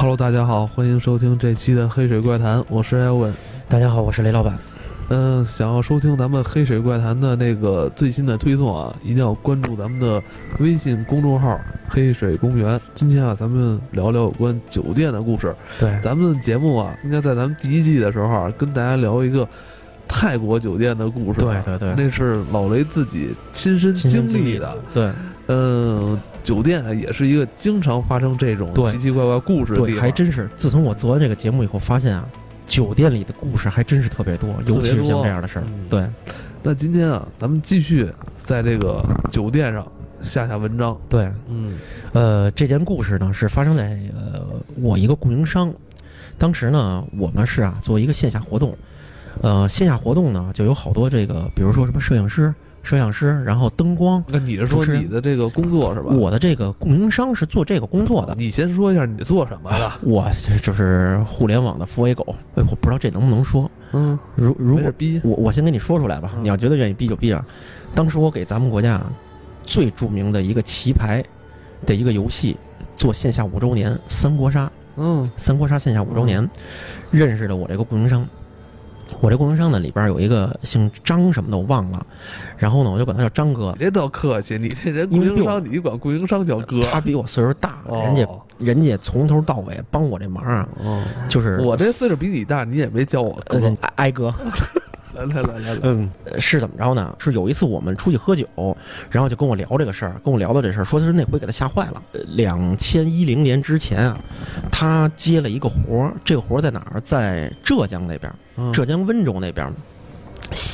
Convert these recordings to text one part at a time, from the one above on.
Hello，大家好，欢迎收听这期的《黑水怪谈》，我是艾文。大家好，我是雷老板。嗯，想要收听咱们《黑水怪谈》的那个最新的推送啊，一定要关注咱们的微信公众号“黑水公园”。今天啊，咱们聊聊有关酒店的故事。对，咱们的节目啊，应该在咱们第一季的时候啊，跟大家聊一个泰国酒店的故事。对对对，那是老雷自己亲身经历的。对，嗯。酒店啊，也是一个经常发生这种奇奇怪怪故事的地方。还真是。自从我做完这个节目以后，发现啊，酒店里的故事还真是特别多，尤其是像这样的事儿。对。那今天啊，咱们继续在这个酒店上下下文章。对，嗯，呃，这件故事呢是发生在呃我一个供应商，当时呢我们是啊做一个线下活动，呃线下活动呢就有好多这个，比如说什么摄影师。摄像师，然后灯光。那你是说你的这个工作是吧？我的这个供应商是做这个工作的。你先说一下你做什么的。我就是互联网的付费狗。哎，我不知道这能不能说。嗯，如如果逼我，我先跟你说出来吧。你要觉得愿意逼就逼了。当时我给咱们国家最著名的一个棋牌的一个游戏做线下五周年三国杀。嗯，三国杀线下五周年，认识了我这个供应商。我这供应商呢，里边有一个姓张什么的，我忘了。然后呢，我就管他叫张哥。别倒客气，你这人供应商，你管供应商叫哥。他比我岁数大，人家人家从头到尾帮我这忙啊。哦，就是我这岁数比你大，你也没叫我哥挨哥。来来来来来，嗯，是怎么着呢？是有一次我们出去喝酒，然后就跟我聊这个事儿，跟我聊到这事儿，说他是那回给他吓坏了。两千一零年之前啊，他接了一个活儿，这个活儿在哪儿？在浙江那边，浙江温州那边。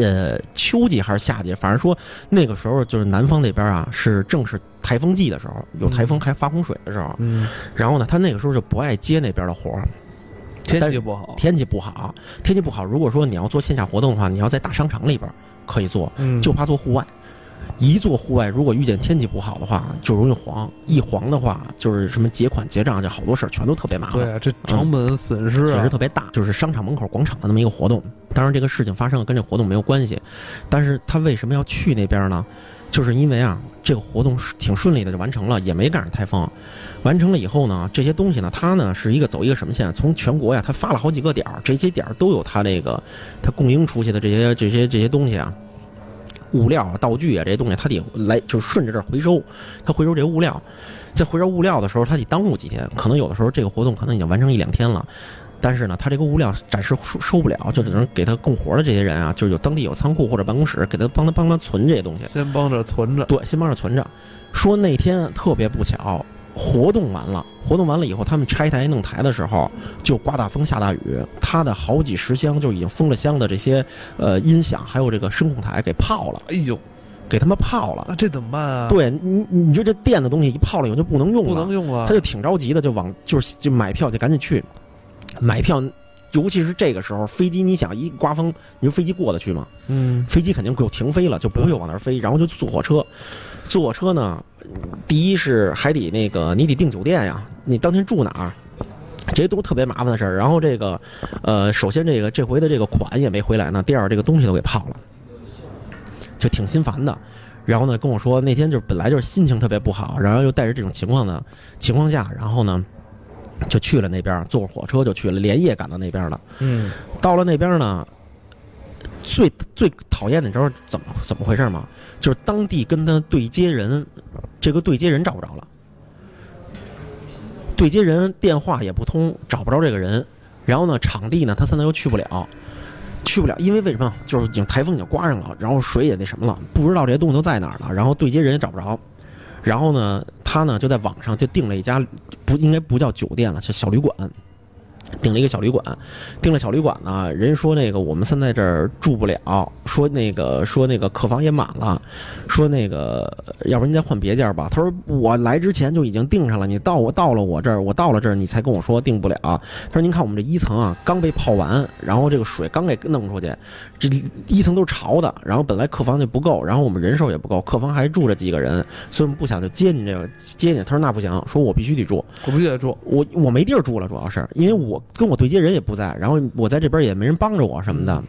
呃，秋季还是夏季？反正说那个时候就是南方那边啊，是正是台风季的时候，有台风还发洪水的时候。嗯，然后呢，他那个时候就不爱接那边的活儿。天气不好，天气不好，天气不好。如果说你要做线下活动的话，你要在大商场里边可以做，就怕做户外。一做户外，如果遇见天气不好的话，就容易黄。一黄的话，就是什么结款结账，就好多事儿全都特别麻烦。对啊，这成本损失损失特别大。就是商场门口广场的那么一个活动，当然这个事情发生跟这活动没有关系，但是他为什么要去那边呢？就是因为啊，这个活动挺顺利的就完成了，也没赶上台风。完成了以后呢，这些东西呢，它呢是一个走一个什么线？从全国呀，它发了好几个点儿，这些点儿都有它那个它供应出去的这些这些这些东西啊，物料啊、道具啊这些东西，它得来就顺着这儿回收。它回收这物料，在回收物料的时候，它得耽误几天，可能有的时候这个活动可能已经完成一两天了。但是呢，他这个物料暂时收收不了，就只能给他供活的这些人啊，就是有当地有仓库或者办公室，给他帮他帮他存这些东西。先帮着存着，对，先帮着存着。说那天特别不巧，活动完了，活动完了以后，他们拆台弄台的时候，就刮大风下大雨，他的好几十箱就已经封了箱的这些呃音响，还有这个声控台给泡了。哎呦，给他们泡了，那这怎么办啊？对你，你说这电的东西一泡了以后就不能用了，不能用了，他就挺着急的，就往就是就买票就赶紧去买票。尤其是这个时候，飞机你想一刮风，你说飞机过得去吗？嗯，飞机肯定就停飞了，就不会往那儿飞。然后就坐火车，坐火车呢，第一是还得那个你得订酒店呀，你当天住哪儿，这些都特别麻烦的事儿。然后这个，呃，首先这个这回的这个款也没回来呢，第二这个东西都给泡了，就挺心烦的。然后呢跟我说那天就是本来就是心情特别不好，然后又带着这种情况呢情况下，然后呢。就去了那边，坐火车就去了，连夜赶到那边了。嗯，到了那边呢，最最讨厌的，你知道怎么怎么回事吗？就是当地跟他对接人，这个对接人找不着了，对接人电话也不通，找不着这个人。然后呢，场地呢，他现在又去不了，去不了，因为为什么？就是已经台风已经刮上了，然后水也那什么了，不知道这些东西都在哪儿了。然后对接人也找不着。然后呢，他呢就在网上就订了一家，不应该不叫酒店了，是小旅馆。订了一个小旅馆，订了小旅馆呢，人说那个我们现在这儿住不了，说那个说那个客房也满了，说那个要不然您再换别间吧。他说我来之前就已经订上了，你到我到了我这儿，我到了这儿你才跟我说订不了。他说您看我们这一层啊刚被泡完，然后这个水刚给弄出去，这一层都是潮的，然后本来客房就不够，然后我们人手也不够，客房还住着几个人，所以我们不想就接您这个接你。他说那不行，说我必须得住，我必须得住，我我没地儿住了，主要是因为我。跟我对接人也不在，然后我在这边也没人帮着我什么的，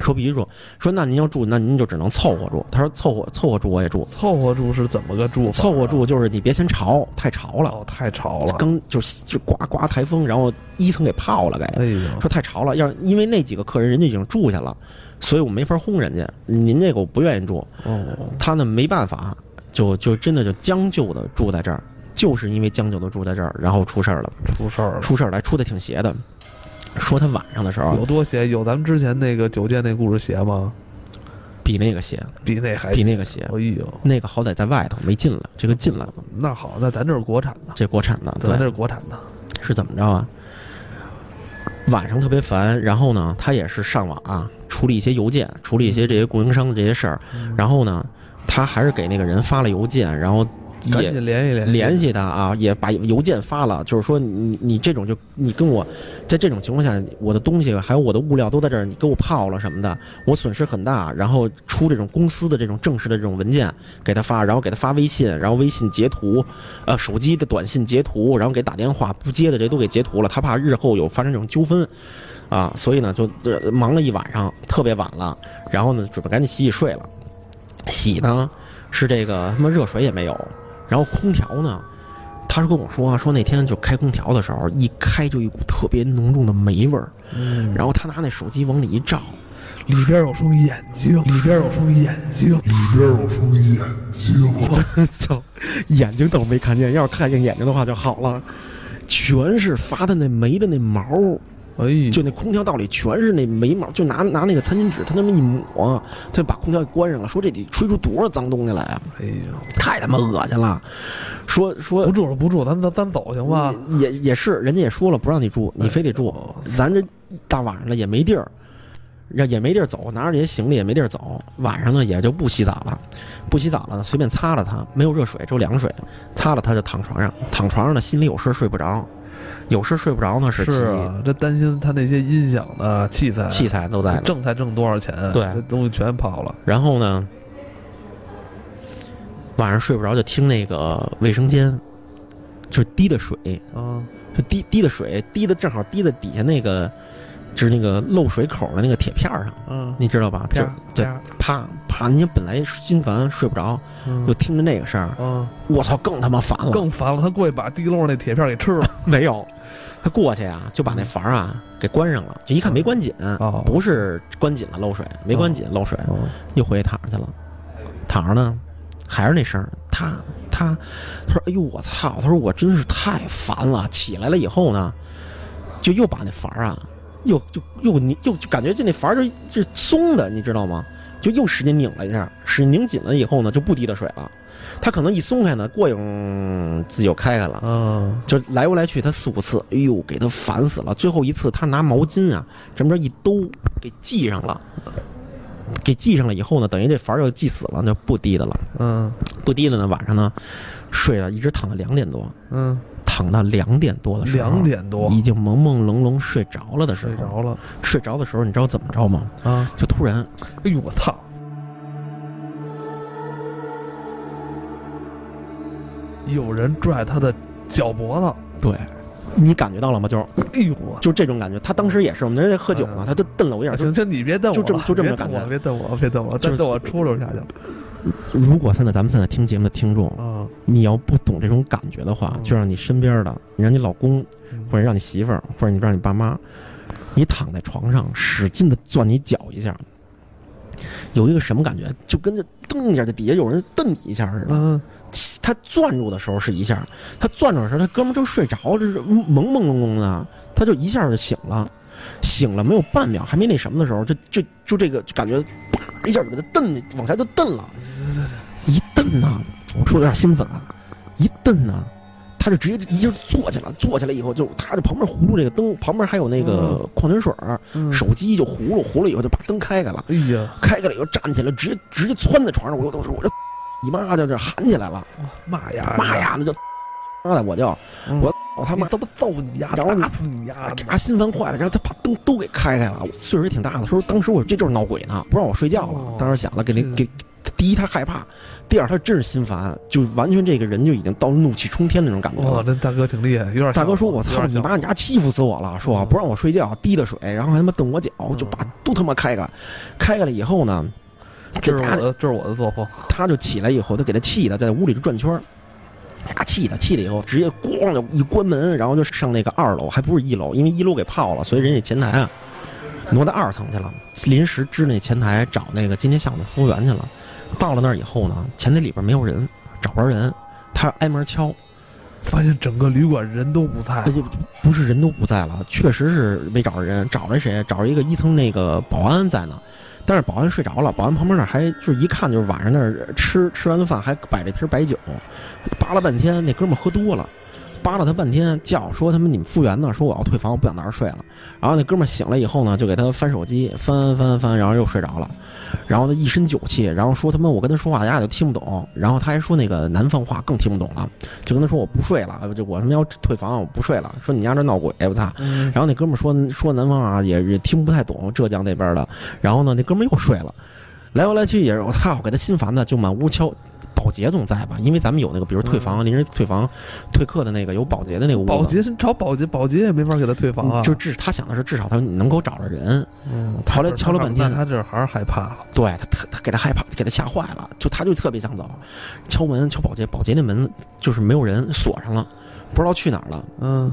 说必须住，说那您要住，那您就只能凑合住。他说凑合凑合住我也住，凑合住是怎么个住啊？凑合住就是你别嫌潮，太潮了，哦，太潮了。刚就就刮刮台风，然后一层给泡了给。哎呦，说太潮了，要因为那几个客人人家已经住下了，所以我没法轰人家。您这个我不愿意住，哦，他呢没办法，就就真的就将就的住在这儿，就是因为将就的住在这儿，然后出事儿了，出事儿了。出事儿来出的挺邪的。说他晚上的时候有多邪？有咱们之前那个酒店那故事邪吗？比那个邪，比那还比那个邪。哎呦，那个好歹在外头没进来，这个进来了，那好，那咱这是国产的，这国产的，咱这是国产的。是怎么着啊？晚上特别烦，然后呢，他也是上网啊，处理一些邮件，处理一些这些供应商的这些事儿，然后呢，他还是给那个人发了邮件，然后也赶紧联系联系联系他啊，也把邮件发了，就是说你你这种就你跟我，在这种情况下，我的东西还有我的物料都在这儿，你给我泡了什么的，我损失很大。然后出这种公司的这种正式的这种文件给他发，然后给他发微信，然后微信截图，呃，手机的短信截图，然后给打电话不接的这都给截图了，他怕日后有发生这种纠纷，啊，所以呢就这忙了一晚上，特别晚了，然后呢准备赶紧洗洗睡了，洗呢是这个他妈热水也没有。然后空调呢，他是跟我说啊说那天就开空调的时候，一开就一股特别浓重的霉味儿。嗯，然后他拿那手机往里一照，里边有双眼睛，里边有双眼睛，里边有双眼睛，我 操，眼睛倒没看见，要是看见眼睛的话就好了，全是发的那霉的那毛，哎，就那空调道里全是那眉毛，就拿拿那个餐巾纸，他那么一抹，他就把空调给关上了，说这得吹出多少脏东西来啊！哎呀，太他妈恶心了，说说不住了不住，咱咱咱走行吧？也也是，人家也说了不让你住，你非得住哦。咱这大晚上的也没地儿，也也没地儿走，拿着这些行李也没地儿走。晚上呢也就不洗澡了，不洗澡了，随便擦了它，没有热水，只有凉水，擦了它就躺床上，躺床上呢心里有事睡不着，有事睡不着呢是其是啊，这担心他那些音响的器材器材都在。挣才挣多少钱？对这东西全跑了。然后呢，晚上睡不着就听那个卫生间，就是滴的水，啊，就滴滴的水，滴的正好滴在底下那个，就是那个漏水口的那个铁片上，嗯，你知道吧？就啪就啪，啪啪，你本来心烦睡不着，嗯就听着那个声儿，啊，我操，更他妈烦了。更烦了，他过去把地漏那铁片给吃了。没有，他过去啊，就把那阀儿啊给关上了，就一看没关紧，哦不是关紧了漏水，没关紧漏水，哦又回去躺上去了。躺着呢，还是那声儿，他他他说：“哎呦我操！”他说：“我真是太烦了。”起来了以后呢，就又把那阀儿啊，又就又拧又就感觉这那阀儿就就是松的，你知道吗？就又使劲拧了一下，使劲拧紧了以后呢，就不滴的水了。他可能一松开呢，过一会儿自己又开开了。嗯，就来回来去，他四五次，哎呦，给他烦死了。最后一次，他拿毛巾啊，这么着一兜，给系上了。给系上了以后呢，等于这阀儿就系死了，就不滴的了。嗯不滴的呢，晚上呢，睡了，一直躺到两点多，嗯，躺到两点多的时候，两点多已经朦朦胧胧睡着了的时候，睡着了睡着的时候，你知道怎么着吗？啊！就突然哎呦我操！有人拽他的脚脖子，对，你感觉到了吗？就是哎呦！就这种感觉。他当时也是，我们人在喝酒嘛，他就瞪了我一眼，行行，你别瞪我，就这么就这么别瞪我，感觉别瞪我，别瞪我，就瞪我出溜下去。如果现在咱们现在听节目的听众，啊，你要不懂这种感觉的话，嗯就让你身边的，你让你老公，嗯。或者让你媳妇儿，或者你让你爸妈，你躺在床上使劲的攥你脚一下，有一个什么感觉？就跟这蹬一下，这底下有人蹬你一下似的。嗯，他攥住的时候是一下，他攥住的时候，他哥们儿正睡着，这是朦朦胧胧的，他就一下就醒了，醒了没有半秒，还没那什么的时候，就就就这个就感觉啪一下就给他蹬往下就蹬了。一蹬呢，我说的有点兴奋啊，一蹬呢，他就直接一下坐起来，坐起来以后就他就旁边葫芦这个灯，旁边还有那个矿泉水儿，嗯手机就葫芦，葫芦以后就把灯开开了，哎呀，开开了以后站起来，直接直接窜在床上，我就我就我就 你妈就这喊起来了，骂呀妈！呀，那就妈的我就嗯我我他妈他妈揍你呀！然后你打死你呀！给他心烦坏了，然后他把灯都给开开了，岁数也挺大的，说当时我这就是闹鬼呢，不让我睡觉了哦，当时想了给那给第一他害怕，第二他真是心烦，就完全这个人就已经到怒气冲天那种感觉哇，了。那大哥挺厉害，有点大哥说：“我操，你妈你丫欺负死我了！说嗯不让我睡觉，滴的水，然后还他妈蹬我脚，就把都他妈开开，开开了以后呢，这是这家伙我的这是我的作风，他就起来以后，他给他气的在屋里就转圈呀，气的气的以后，直接咣就一关门，然后就上那个二楼，还不是一楼，因为一楼给泡了，所以人家前台啊挪到二层去了，临时支那前台找那个今天下午的服务员去了。到了那儿以后呢，前台里边没有人，找不着人，他挨门敲，发现整个旅馆人都不在而，且不是人都不在了，确实是没找着人，找着谁？找着一个一层那个保安在呢，但是保安睡着了，保安旁边那还就是一看就是晚上那儿吃吃完饭还摆着瓶白酒，扒拉半天，那哥们喝多了。扒拉他半天，叫说他们你们服务员呢？说我要退房，我不想在这儿睡了。然后那哥们儿醒了以后呢，就给他翻手机，翻翻翻，然后又睡着了。然后他一身酒气，然后说他妈我跟他说话，大家就听不懂。然后他还说那个南方话更听不懂了，就跟他说我不睡了，就我他妈要退房，我不睡了。说你家这闹鬼，我操！嗯然后那哥们儿说说南方啊，也也听不太懂浙江那边的。然后呢，那哥们儿又睡了，来回来去也是我操，给他心烦的，就满屋敲。保洁总在吧？因为咱们有那个，比如退房、临时退房、退课的那个有保洁的那个屋。保洁找保洁，保洁也没法给他退房啊。就至他想的是至少他能够找着人。嗯后来敲了半天他这还是害怕了。对他，他他给他害怕，给他吓坏了，就他就特别想走，敲门敲保洁，保洁那门就是没有人，锁上了，不知道去哪儿了。嗯，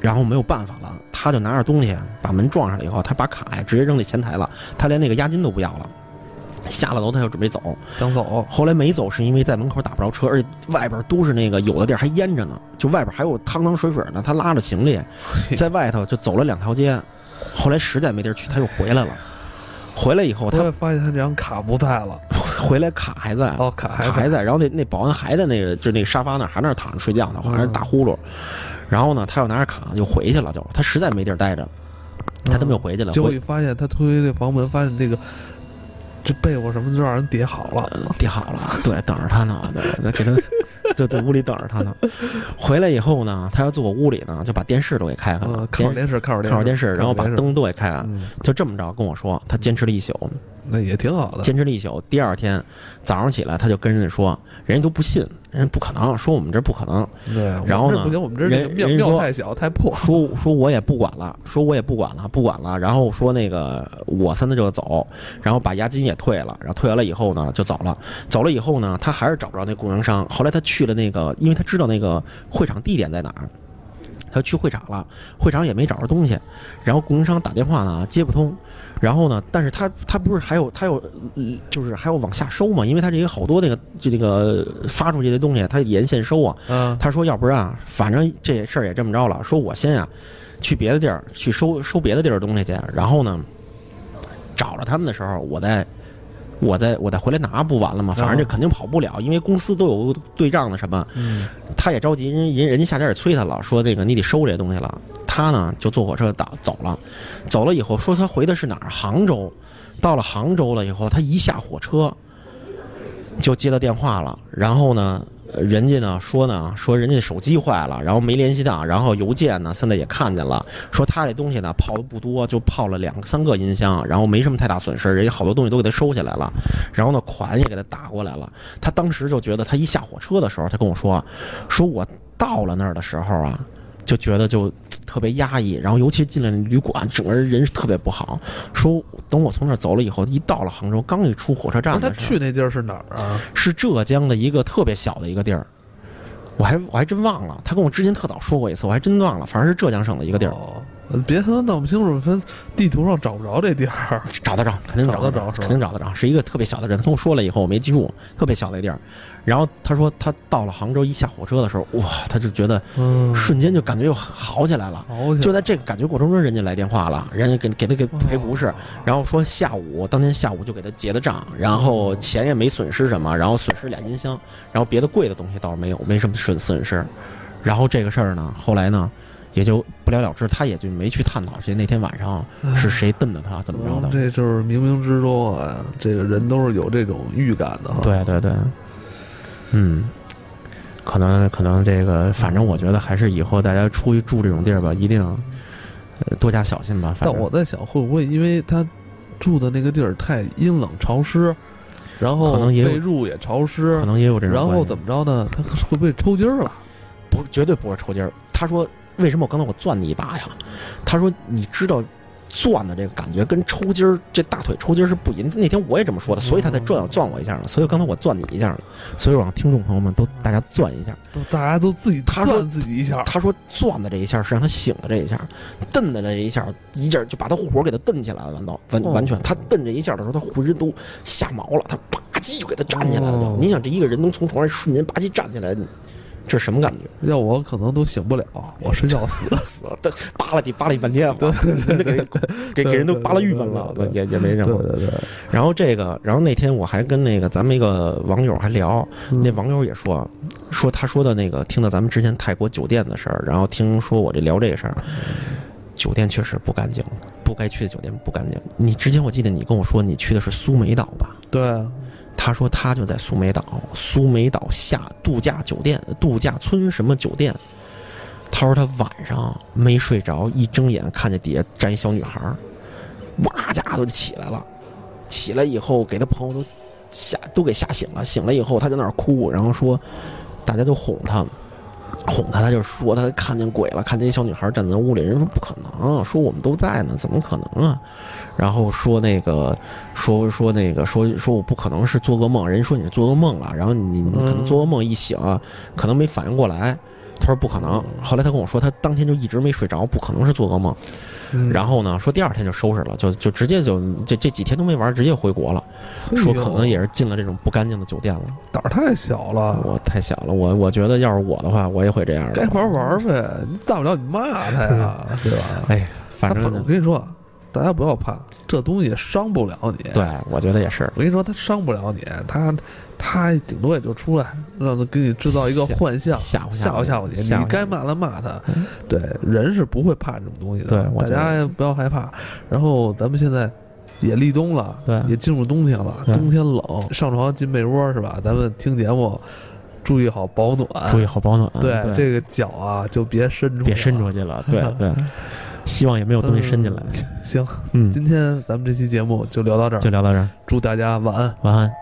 然后没有办法了，他就拿着东西把门撞上了以后，他把卡呀直接扔在前台了，他连那个押金都不要了。下了楼，他就准备走。想走，后来没走，是因为在门口打不着车，而且外边都是那个有的地儿还淹着呢，就外边还有汤汤水水呢。他拉着行李在外头就走了两条街，后来实在没地儿去，他又回来了。回来以后，他发现他这张卡不在了，回来卡还在，哦，卡还卡还在，然后那那保安还在那个就那个沙发那儿，还那儿躺着睡觉呢，还在那打呼噜。然后呢，他又拿着卡就回去了，就他实在没地儿待着，他他妈又回去了。回结果一发现他推那房门，发现那个这被窝什么就让人叠好了。叠好了，对，等着他呢，对，那给他就在屋里等着他呢。回来以后呢，他要坐我屋里呢，就把电视都给开开了嗯，，看会儿电电视，看会儿看会儿电视，然后把灯都给开就这么着跟我说，他坚持了一宿，那也挺好的。坚持了一宿。第二天早上起来，他就跟人家说，人家都不信，人家不可能，说我们这不可能，对，然后呢不行，我们这人人说庙太小太破。说说我也不管了，说我也不管了，不管了。然后说那个我现在就走，然后把押金也退了，然后退完了以后呢就走了。走了以后呢，他还是找不着那供应商。后来他去了那个，因为他知道那个会场地点在哪儿。他去会场了，会场也没找着东西，然后供应商打电话呢接不通，然后呢，但是他他不是还有他有，呃就是还要往下收嘛，因为他这些好多那个就那个发出去的东西，他沿线收啊，嗯，他说：“要不然啊，反正这事儿也这么着了。说我先啊，去别的地儿去收收别的地儿的东西去，然后呢，找着他们的时候，我再我再我再回来拿，不完了吗？反正这肯定跑不了，因为公司都有对账的什么。嗯，他也着急，人人人家下家也催他了，说这个你得收这些东西了。他呢就坐火车打走了，走了以后说他回的是哪儿？杭州。到了杭州了以后，他一下火车就接到电话了，然后呢。人家呢说呢，说人家手机坏了，然后没联系到，然后邮件呢现在也看见了，说他这东西呢泡的不多，就泡了两三个音箱，然后没什么太大损失，人家好多东西都给他收下来了，然后呢款也给他打过来了，他当时就觉得他一下火车的时候，他跟我说，说我到了那儿的时候啊，就觉得就特别压抑，然后尤其进了旅馆，整个人人特别不好。说等我从那儿走了以后，一到了杭州，刚一出火车站他去那地儿是哪儿啊？是浙江的一个特别小的一个地儿，我还我还真忘了。他跟我之前特早说过一次，我还真忘了，反正是浙江省的一个地儿，哦别他妈闹不清楚，分地图上找不着这地儿。找得着，肯定找得得着肯定找得着，是一个特别小的人。他跟我说了以后，我没记住，特别小的一地儿。然后他说他到了杭州，一下火车的时候，哇，他就觉得嗯，瞬间就感觉又好起来了。好就在这个感觉过程中，人家来电话了，人家给给他给赔不是，然后说下午当天下午就给他结的账，然后钱也没损失什么，然后损失俩音箱，然后别的贵的东西倒是没有，没什么损损失。然后这个事儿呢，后来呢也就不了了之，他也就没去探讨谁那天晚上是谁瞪的他，怎么着的。嗯这就是冥冥之中啊，这个人都是有这种预感的。对对对，嗯，可能可能这个，反正我觉得还是以后大家出去住这种地儿吧，一定呃多加小心吧。反正但我在想，会不会因为他住的那个地儿太阴冷潮湿，然后可能也有被褥也潮湿可，能也有这种。然后怎么着呢？他会不会抽筋儿了？不，绝对不会抽筋儿。他说：“为什么我刚才我攥你一把呀？”他说：“你知道攥的这个感觉跟抽筋儿，这大腿抽筋儿是不一样。那天我也这么说的，所以他才转攥我一下了。所以刚才我攥你一下了。所以我让听众朋友们都大家攥一下。都大家都自己他说攥自己一下，他说攥的这一下是让他醒的这一下，蹬的这一下一下就把他火给他蹬起来了，完到完哦完全。他蹬这一下的时候，他浑身都吓毛了，他吧唧就给他站起来了。你想这一个人能从床上瞬间吧唧站起来，这是什么感觉？要我可能都醒不了，我睡觉死。死了，这扒拉你扒拉你半天，给人给给人都扒拉郁闷了，对也也没什么。对对对，然后这个，然后那天我还跟那个咱们一个网友还聊，嗯那网友也说，说他说的那个听到咱们之前泰国酒店的事儿，然后听说我这聊这个事儿，酒店确实不干净，不该去的酒店不干净。你之前我记得你跟我说你去的是苏梅岛吧？对啊，他说他就在苏梅岛，苏梅岛下度假酒店、度假村什么酒店。他说他晚上没睡着，一睁眼看见底下站一小女孩，哇家伙就起来了。起来以后给他朋友都吓都给吓醒了，醒了以后他在那儿哭，然后说大家都哄他，哄他，他就说他看见鬼了，看见一小女孩站在屋里，人说不可能，说我们都在呢，怎么可能啊？然后说那个说说那个说说我不可能是做噩梦，人说你是做噩梦了，然后你你可能做噩梦一醒，可能没反应过来。他说不可能，后来他跟我说，他当天就一直没睡着，不可能是做噩梦。嗯然后呢，说第二天就收拾了，就就直接就这这几天都没玩，直接回国了。说可能也是进了这种不干净的酒店了。胆儿太小了，我太小了，我我觉得要是我的话，我也会这样的。该玩玩呗，你大不了你骂他呀，对吧？哎，反正我跟你说，大家不要怕，这东西伤不了你。对，我觉得也是。我跟你说，它伤不了你，它它顶多也就出来让它给你制造一个幻象，吓唬吓唬吓唬你，你该骂他骂他嗯。对，人是不会怕这种东西的。大对我觉得家不要害怕。然后咱们现在也立冬了，对也进入冬天了，冬天冷，上床进被窝是吧？咱们听节目，注意好保暖，注意好保暖。对对，这个脚啊，就别伸出，别伸出。去了。对对，希望也没有东西伸进来。行，嗯，今天咱们这期节目就聊到这儿，就聊到这儿，祝大家晚安。晚安。